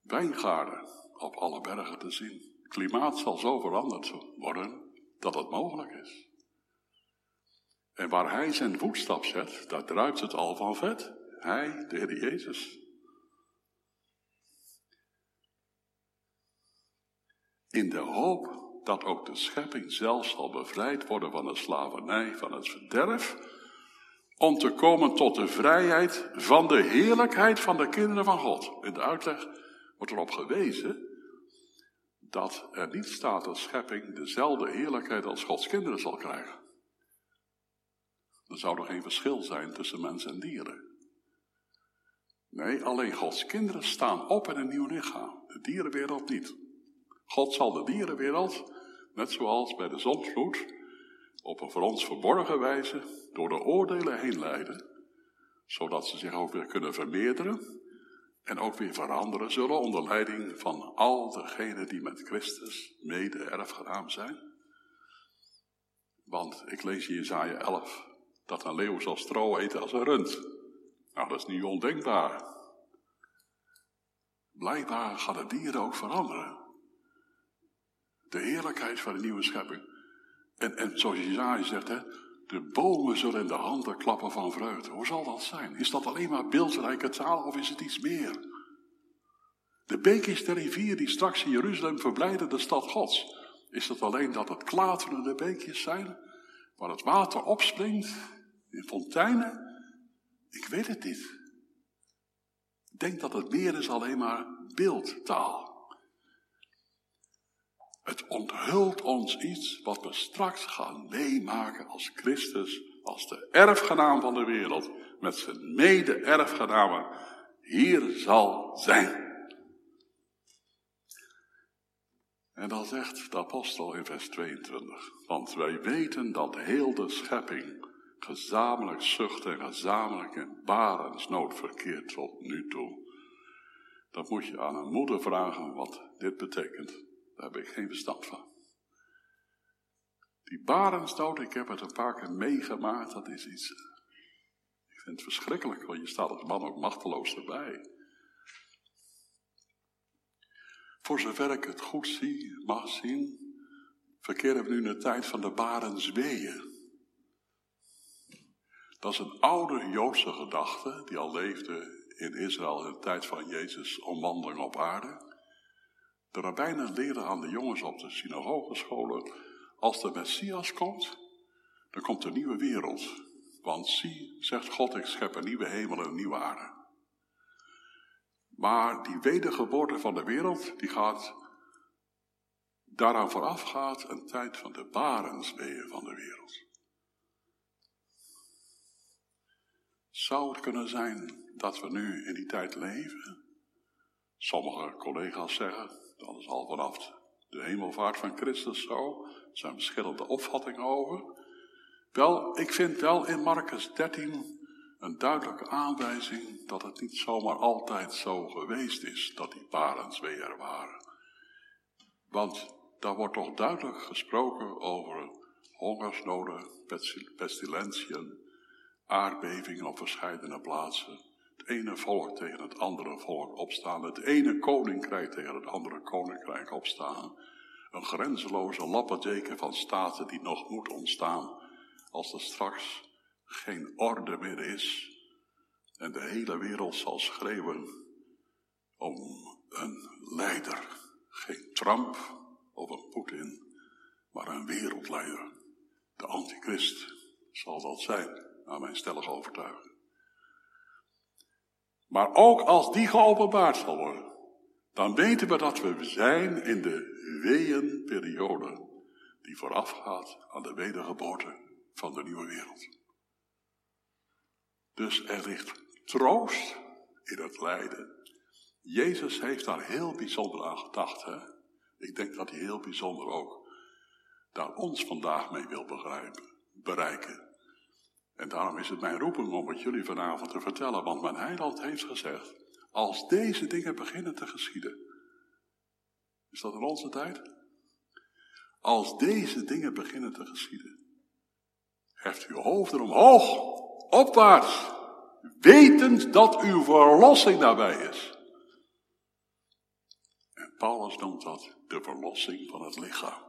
Speaker 1: Wijngaarden op alle bergen te zien. Klimaat zal zo veranderd worden dat het mogelijk is. En waar hij zijn voetstap zet, daar druipt het al van vet. Hij, de Heer Jezus. In de hoop dat ook de schepping zelf zal bevrijd worden van de slavernij, van het verderf, om te komen tot de vrijheid van de heerlijkheid van de kinderen van God. In de uitleg wordt erop gewezen dat er niet staat dat schepping dezelfde heerlijkheid als Gods kinderen zal krijgen. Er zou er geen verschil zijn tussen mens en dieren. Nee, alleen Gods kinderen staan op in een nieuw lichaam. De dierenwereld niet. God zal de dierenwereld, net zoals bij de zondvloed, op een voor ons verborgen wijze door de oordelen heen leiden, zodat ze zich ook weer kunnen vermeerderen en ook weer veranderen zullen onder leiding van al degenen die met Christus mede erfgenaam zijn. Want ik lees in Jezaja 11 dat een leeuw zal stro eten als een rund. Nou, dat is niet ondenkbaar. Blijkbaar gaan de dieren ook veranderen. De heerlijkheid van de nieuwe schepping. En, zoals Jezaja zegt, hè, de bomen zullen in de handen klappen van vreugde. Hoe zal dat zijn? Is dat alleen maar beeldrijke taal of is het iets meer? De beekjes der rivier die straks in Jeruzalem verblijden de stad Gods. Is het alleen dat het klaterende beekjes zijn, waar het water opspringt in fonteinen? Ik weet het niet. Ik denk dat het meer is alleen maar beeldtaal. Het onthult ons iets wat we straks gaan meemaken als Christus, als de erfgenaam van de wereld, met zijn mede-erfgenamen, hier zal zijn. En dan zegt de apostel in vers 22, want wij weten dat heel de schepping gezamenlijk zucht en gezamenlijk in barensnood verkeert tot nu toe. Dan moet je aan een moeder vragen wat dit betekent. Daar heb ik geen verstand van. Die barensnood, ik heb het een paar keer meegemaakt, dat is iets. Ik vind het verschrikkelijk, want je staat als man ook machteloos erbij. Voor zover ik het goed zie, mag zien, verkeren we nu in de tijd van de barensweeën. Dat is een oude Joodse gedachte die al leefde in Israël in de tijd van Jezus' omwandeling op aarde. De rabbijnen leren aan de jongens op de synagogescholen, als de Messias komt, dan komt een nieuwe wereld. Want zie, zegt God, ik schep een nieuwe hemel en een nieuwe aarde. Maar die wedergeboorte van de wereld, die gaat, daaraan vooraf gaat een tijd van de barensweeën van de wereld. Zou het kunnen zijn dat we nu in die tijd leven? Sommige collega's zeggen, dat is al vanaf de hemelvaart van Christus zo. Er zijn verschillende opvattingen over. Wel, ik vind wel in Marcus 13 een duidelijke aanwijzing dat het niet zomaar altijd zo geweest is dat die parens weer waren. Want daar wordt toch duidelijk gesproken over hongersnoden, pestilentiën, aardbevingen op verschillende plaatsen. Ene volk tegen het andere volk opstaan, het ene koninkrijk tegen het andere koninkrijk opstaan. Een grenzeloze lappendeken van staten die nog moet ontstaan als er straks geen orde meer is en de hele wereld zal schreeuwen om een leider. Geen Trump of een Poetin, maar een wereldleider. De antichrist zal dat zijn, naar mijn stellige overtuiging. Maar ook als die geopenbaard zal worden, dan weten we dat we zijn in de weeënperiode die voorafgaat aan de wedergeboorte van de nieuwe wereld. Dus er ligt troost in het lijden. Jezus heeft daar heel bijzonder aan gedacht. Hè? Ik denk dat hij heel bijzonder ook daar ons vandaag mee wil begrijpen, bereiken. En daarom is het mijn roeping om het jullie vanavond te vertellen. Want mijn heiland heeft gezegd, als deze dingen beginnen te geschieden. Is dat in onze tijd? Als deze dingen beginnen te geschieden. Heft uw hoofd omhoog, opwaarts. Wetend dat uw verlossing nabij is. En Paulus noemt dat de verlossing van het lichaam.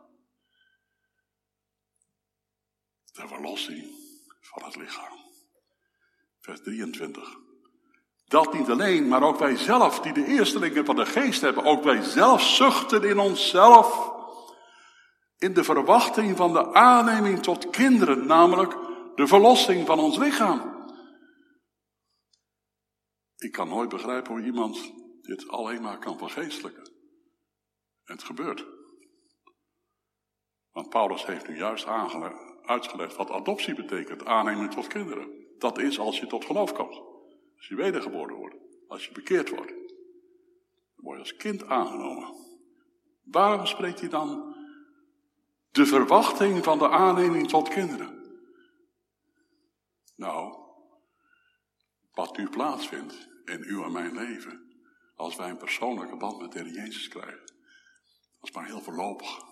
Speaker 1: De verlossing van het lichaam. Vers 23. Dat niet alleen, maar ook wij zelf, die de eerstelingen van de geest hebben, ook wij zelf zuchten in onszelf, in de verwachting van de aanneming tot kinderen, namelijk de verlossing van ons lichaam. Ik kan nooit begrijpen hoe iemand dit alleen maar kan vergeestelijken. En het gebeurt. Want Paulus heeft nu juist aangelegd uitgelegd wat adoptie betekent, aannemen tot kinderen. Dat is als je tot geloof komt. Als je wedergeboren wordt. Als je bekeerd wordt. Dan word je als kind aangenomen. Waarom spreekt hij dan de verwachting van de aanneming tot kinderen? Nou, wat nu plaatsvindt in uw en mijn leven, als wij een persoonlijke band met de Heer Jezus krijgen. Dat is maar heel voorlopig.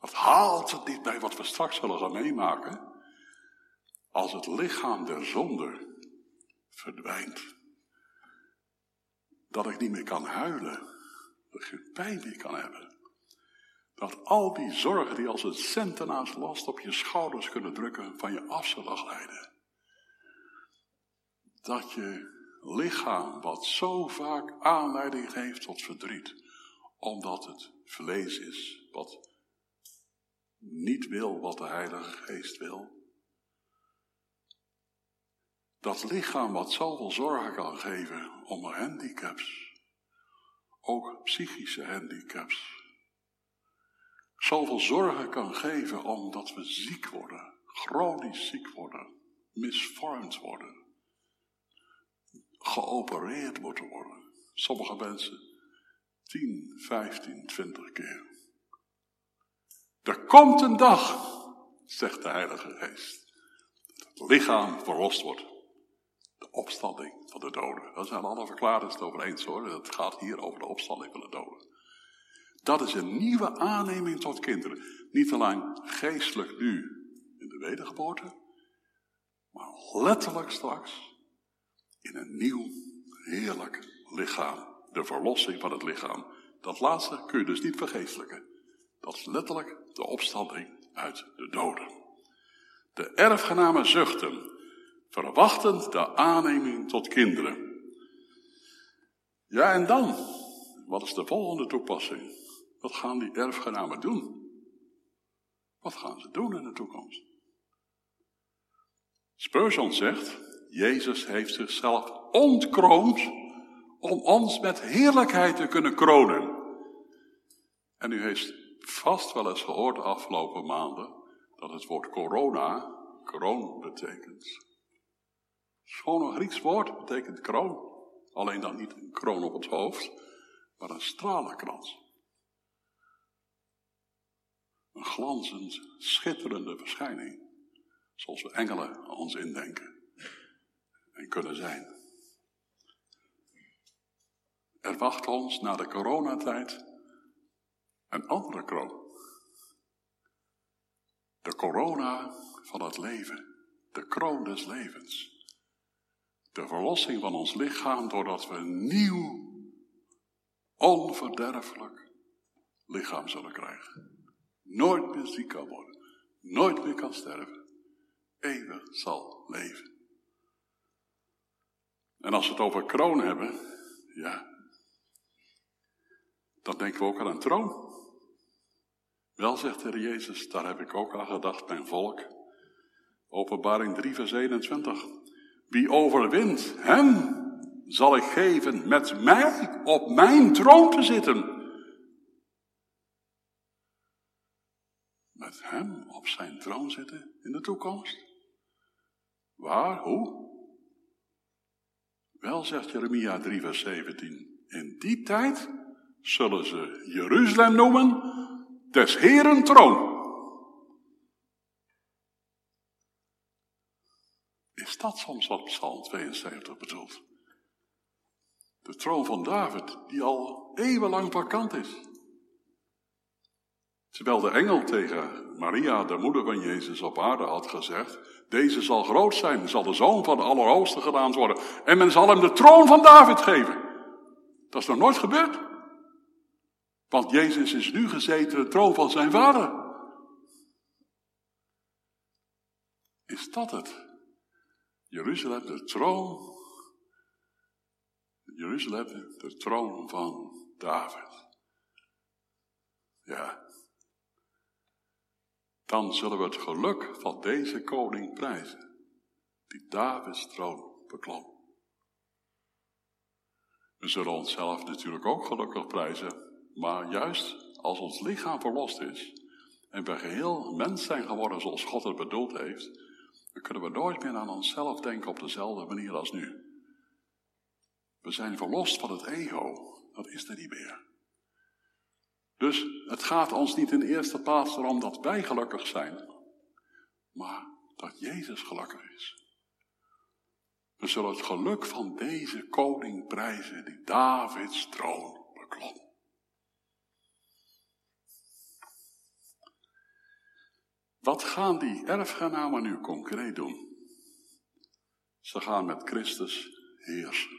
Speaker 1: Dat haalt het niet bij wat we straks zullen gaan meemaken. Als het lichaam der zonde verdwijnt. Dat ik niet meer kan huilen. Dat ik geen pijn meer kan hebben. Dat al die zorgen die als een centenaars last op je schouders kunnen drukken, van je af zullen. Dat je lichaam, wat zo vaak aanleiding geeft tot verdriet, omdat het vlees is, wat niet wil wat de Heilige Geest wil. Dat lichaam wat zoveel zorgen kan geven om handicaps, ook psychische handicaps, zoveel zorgen kan geven omdat we ziek worden, chronisch ziek worden, misvormd worden, geopereerd moeten worden. Sommige mensen 10, 15, 20 keer. Er komt een dag, zegt de Heilige Geest, dat het lichaam verlost wordt. De opstanding van de doden. Daar zijn alle verklaarders het over eens hoor. Het gaat hier over de opstanding van de doden. Dat is een nieuwe aanneming tot kinderen. Niet alleen geestelijk nu in de wedergeboorte, maar letterlijk straks in een nieuw heerlijk lichaam. De verlossing van het lichaam. Dat laatste kun je dus niet vergeestelijken. Dat is letterlijk de opstanding uit de doden. De erfgenamen zuchten, verwachtend de aanneming tot kinderen. Ja, en dan? Wat is de volgende toepassing? Wat gaan die erfgenamen doen? Wat gaan ze doen in de toekomst? Spurgeon zegt, Jezus heeft zichzelf ontkroond om ons met heerlijkheid te kunnen kronen. En u heeft vast wel eens gehoord de afgelopen maanden dat het woord corona kroon betekent. Schoon een Grieks woord betekent kroon. Alleen dan niet een kroon op het hoofd, maar een stralenkrans. Een glanzend, schitterende verschijning. Zoals we engelen ons indenken en kunnen zijn. Er wacht ons na de coronatijd een andere kroon. De corona van het leven, de kroon des levens. De verlossing van ons lichaam doordat we een nieuw, onverderfelijk lichaam zullen krijgen. Nooit meer ziek kan worden, nooit meer kan sterven, eeuwig zal leven. En als we het over kroon hebben, ja, dan denken we ook aan een troon. Wel, zegt de Jezus, daar heb ik ook aan gedacht, mijn volk. Openbaring 3, vers 21. Wie overwint, hem zal ik geven met mij op mijn troon te zitten. Met hem op zijn troon zitten in de toekomst. Waar, hoe? Wel, zegt Jeremia 3, vers 17. In die tijd zullen ze Jeruzalem noemen des Heeren troon. Is dat soms wat Psalm 72 bedoelt? De troon van David, die al eeuwenlang vakant is. Terwijl de engel tegen Maria, de moeder van Jezus op aarde, had gezegd: Deze zal groot zijn, zal de zoon van de Allerhoogste gedaan worden. En men zal hem de troon van David geven. Dat is nog nooit gebeurd. Want Jezus is nu gezeten de troon van zijn vader. Is dat het? Jeruzalem, de troon. Jeruzalem, de troon van David. Ja. Dan zullen we het geluk van deze koning prijzen, die Davids troon beklom. We zullen onszelf natuurlijk ook gelukkig prijzen maar juist als ons lichaam verlost is en we geheel mens zijn geworden zoals God het bedoeld heeft, dan kunnen we nooit meer aan onszelf denken op dezelfde manier als nu. We zijn verlost van het ego. Dat is er niet meer. Dus het gaat ons niet in de eerste plaats erom dat wij gelukkig zijn, maar dat Jezus gelukkig is. We zullen het geluk van deze koning prijzen die Davids troon beklom. Wat gaan die erfgenamen nu concreet doen? Ze gaan met Christus heersen.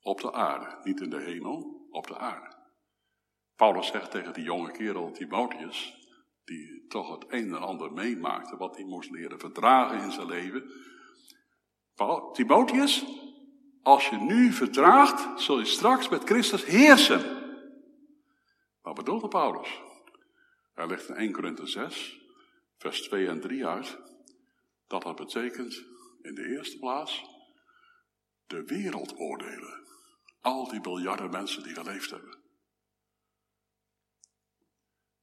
Speaker 1: Op de aarde, niet in de hemel, op de aarde. Paulus zegt tegen die jonge kerel Timotheus, die toch het een en ander meemaakte, wat hij moest leren verdragen in zijn leven. Timotheus, als je nu verdraagt, zul je straks met Christus heersen. Wat bedoelde Paulus? Hij legt in 1 Korinthe 6, vers 2 en 3 uit, dat dat betekent in de eerste plaats de wereld oordelen. Al die biljarden mensen die geleefd hebben.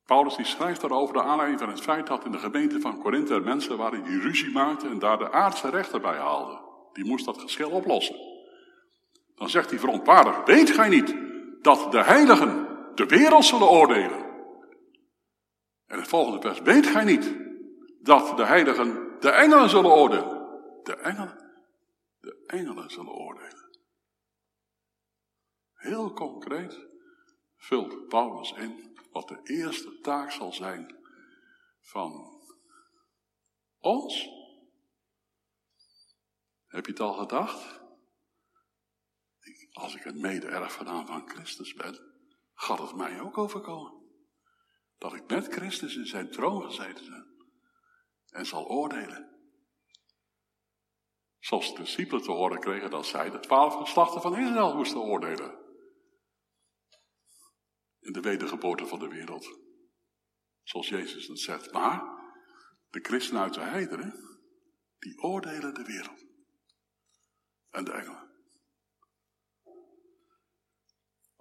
Speaker 1: Paulus die schrijft daarover de aanleiding van het feit dat in de gemeente van Korinthe er mensen waren die ruzie maakten en daar de aardse rechter bij haalden. Die moest dat geschil oplossen. Dan zegt hij verontwaardigd, weet gij niet dat de heiligen de wereld zullen oordelen? En het volgende vers, weet gij niet dat de heiligen de engelen zullen oordelen? De engelen, de engelen zullen oordelen. Heel concreet vult Paulus in wat de eerste taak zal zijn van ons. Heb je het al gedacht? Als ik een mede-erfgenaam van Christus ben, gaat het mij ook overkomen. Dat ik met Christus in zijn troon gezeten ben en zal oordelen. Zoals de discipelen te horen kregen dat zij de twaalf geslachten van Israël moesten oordelen in de wedergeboorte van de wereld. Zoals Jezus het zegt. Maar de christenen uit de heidenen, die oordelen de wereld. En de engelen.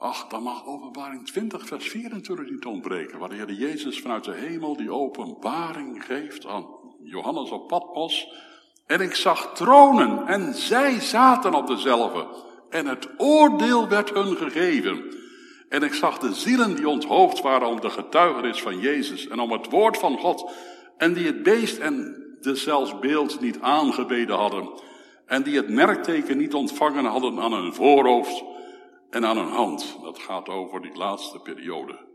Speaker 1: Ach, dan mag openbaring 20, vers 24 niet ontbreken. Waar de Heer Jezus vanuit de hemel die openbaring geeft aan Johannes op Patmos. En ik zag tronen en zij zaten op dezelfde. En het oordeel werd hun gegeven. En ik zag de zielen die onthoofd waren om de getuigenis van Jezus en om het woord van God. En die het beest en de zelfs beeld niet aangebeden hadden. En die het merkteken niet ontvangen hadden aan hun voorhoofd en aan hun hand. Dat gaat over die laatste periode.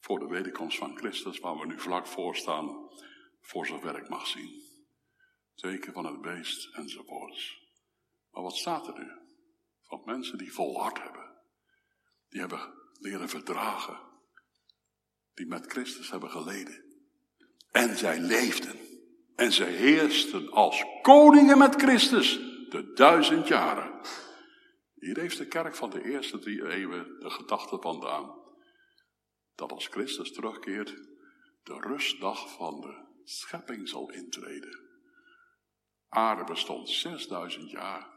Speaker 1: Voor de wederkomst van Christus, waar we nu vlak voor staan, voor zover ik mag zien. Teken van het beest enzovoorts. Maar wat staat er nu? Van mensen die volhard hebben die hebben leren verdragen. Die met Christus hebben geleden. En zij leefden. En zij heersten als koningen met Christus de duizend jaren. Hier heeft de kerk van de eerste drie eeuwen de gedachte vandaan. Dat als Christus terugkeert, de rustdag van de schepping zal intreden. Aarde bestond 6000 jaar.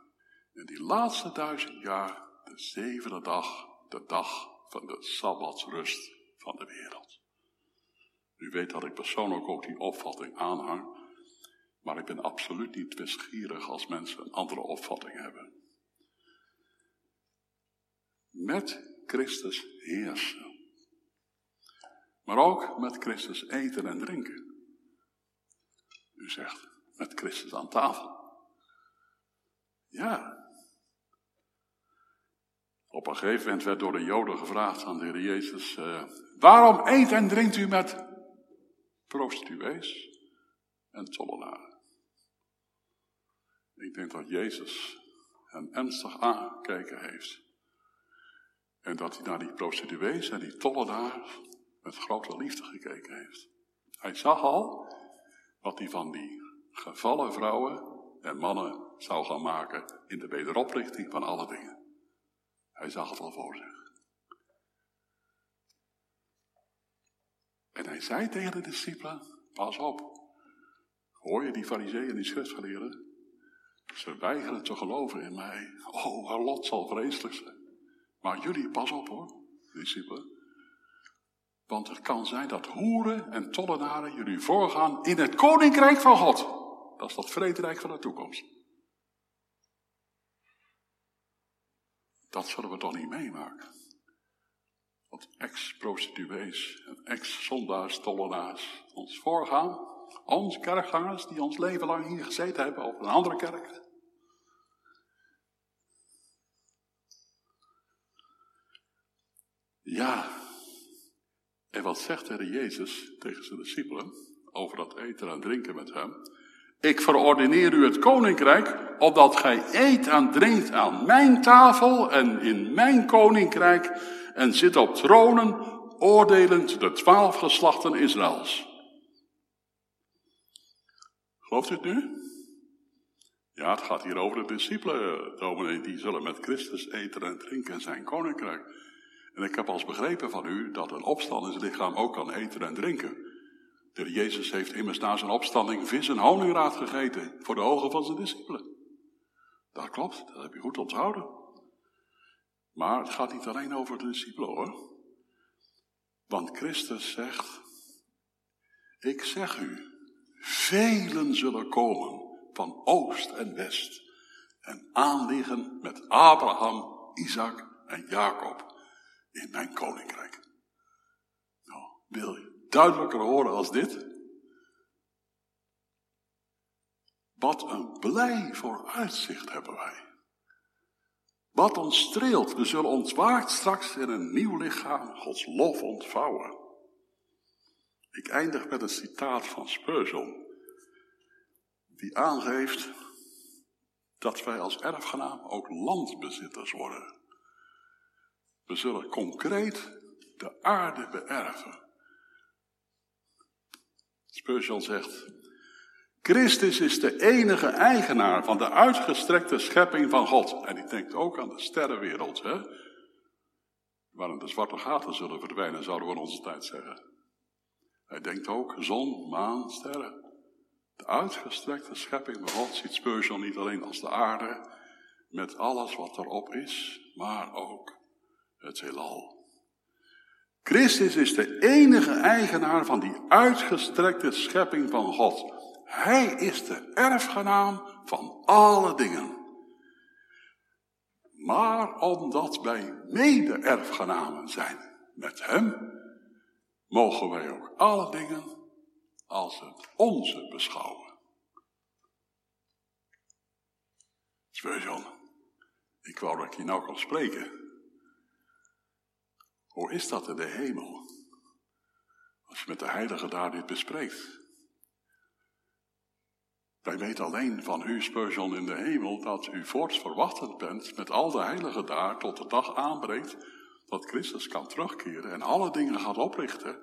Speaker 1: En die laatste duizend jaar, de zevende dag, de dag van de Sabbatsrust van de wereld. U weet dat ik persoonlijk ook die opvatting aanhang, maar ik ben absoluut niet wisgierig als mensen een andere opvatting hebben. Met Christus heersen. Maar ook met Christus eten en drinken. U zegt, met Christus aan tafel. Ja, op een gegeven moment werd door de Joden gevraagd aan de Heer Jezus: uh, Waarom eet en drinkt u met prostituees en tollenaren? Ik denk dat Jezus hen ernstig aangekeken heeft. En dat hij naar die prostituees en die tollenaars met grote liefde gekeken heeft. Hij zag al wat hij van die gevallen vrouwen en mannen zou gaan maken in de wederoprichting van alle dingen. Hij zag het al voor zich. En hij zei tegen de discipelen, pas op. Hoor je die fariseeën en die schriftgeleerden? Ze weigeren te geloven in mij. Oh, haar lot zal vreselijk zijn. Maar jullie, pas op hoor, discipelen. Want het kan zijn dat hoeren en tollenaren jullie voorgaan in het koninkrijk van God. Dat is dat vrederijk van de toekomst. Dat zullen we toch niet meemaken. Want ex-prostituees en ex-zondaars, tollenaars ons voorgaan, ons kerkgangers die ons leven lang hier gezeten hebben op een andere kerk. Ja, en wat zegt de Jezus tegen zijn discipelen over dat eten en drinken met hem? Ik verordineer u het koninkrijk, opdat gij eet en drinkt aan mijn tafel en in mijn koninkrijk en zit op tronen, oordelend de twaalf geslachten Israëls. Gelooft u het nu? Ja, het gaat hier over de discipelen, dominee, die zullen met Christus eten en drinken in zijn koninkrijk. En ik heb als begrepen van u dat een opstandingslichaam ook kan eten en drinken. De Jezus heeft immers na zijn opstanding vis en honingraad gegeten voor de ogen van zijn discipelen. Dat klopt, dat heb je goed onthouden. Maar het gaat niet alleen over de discipelen hoor. Want Christus zegt, ik zeg u, velen zullen komen van oost en west en aanliggen met Abraham, Isaac en Jacob in mijn koninkrijk. Nou, wil je duidelijker horen als dit? Wat een blij vooruitzicht hebben wij. Wat ons streelt, we zullen ontwaakt straks in een nieuw lichaam Gods lof ontvouwen. Ik eindig met een citaat van Spurgeon, die aangeeft dat wij als erfgenaam ook landbezitters worden. We zullen concreet de aarde beërven. Spurgeon zegt, Christus is de enige eigenaar van de uitgestrekte schepping van God. En die denkt ook aan de sterrenwereld, hè? waarin de zwarte gaten zullen verdwijnen, zouden we in onze tijd zeggen. Hij denkt ook zon, maan, sterren. De uitgestrekte schepping van God ziet Spurgeon niet alleen als de aarde, met alles wat erop is, maar ook het heelal. Christus is de enige eigenaar van die uitgestrekte schepping van God. Hij is de erfgenaam van alle dingen. Maar omdat wij mede-erfgenamen zijn met Hem, mogen wij ook alle dingen als het onze beschouwen. Spurgeon, ik wou dat ik je nou kan spreken. Hoe is dat in de hemel? Als je met de heilige daar dit bespreekt. Wij weten alleen van u, Spurgeon, in de hemel, dat u voorts verwachtend bent met al de heiligen daar tot de dag aanbreekt dat Christus kan terugkeren en alle dingen gaat oprichten.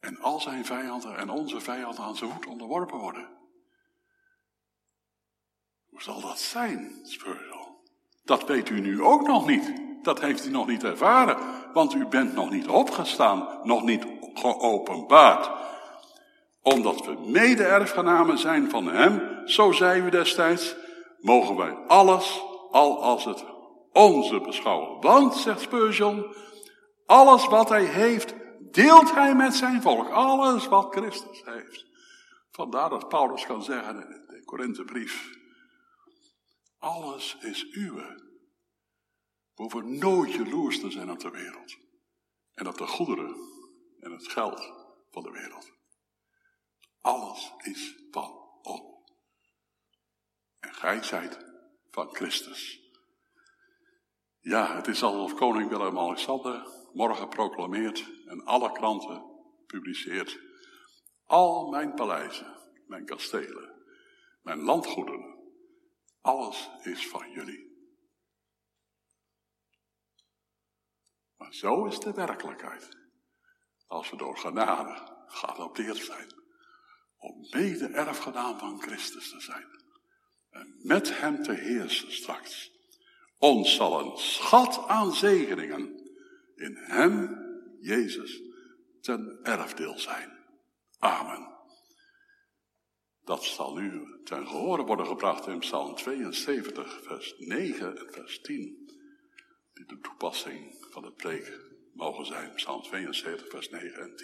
Speaker 1: En al zijn vijanden en onze vijanden aan zijn voet onderworpen worden. Hoe zal dat zijn, Spurgeon? Dat weet u nu ook nog niet. Dat heeft u nog niet ervaren, want u bent nog niet opgestaan, nog niet geopenbaard. Omdat we mede-erfgenamen zijn van Hem, zo zei u destijds, mogen wij alles, al als het onze beschouwen. Want, zegt Spurgeon, alles wat Hij heeft, deelt Hij met zijn volk. Alles wat Christus heeft. Vandaar dat Paulus kan zeggen in de Korinthebrief, alles is uwe. We hoeven nooit jaloers te zijn op de wereld. En op de goederen en het geld van de wereld. Alles is van ons. En gij zijt van Christus. Ja, het is alsof koning Willem-Alexander morgen proclameert en alle kranten publiceert. Al mijn paleizen, mijn kastelen, mijn landgoederen, alles is van jullie. Maar zo is de werkelijkheid. Als we door genade geadopteerd zijn. Om mede erfgedaan van Christus te zijn. En met hem te heersen straks. Ons zal een schat aan zegeningen in hem, Jezus, ten erfdeel zijn. Amen. Dat zal nu ten gehore worden gebracht in Psalm 72, vers 9 en vers 10 die de toepassing van de preek mogen zijn. Psalm 72, vers 9 en 10.